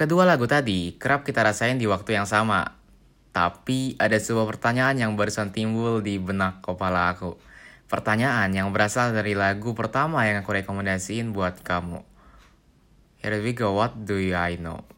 Kedua lagu tadi kerap kita rasain di waktu yang sama. Tapi ada sebuah pertanyaan yang barusan timbul di benak kepala aku. Pertanyaan yang berasal dari lagu pertama yang aku rekomendasiin buat kamu. Here we go, what do I know?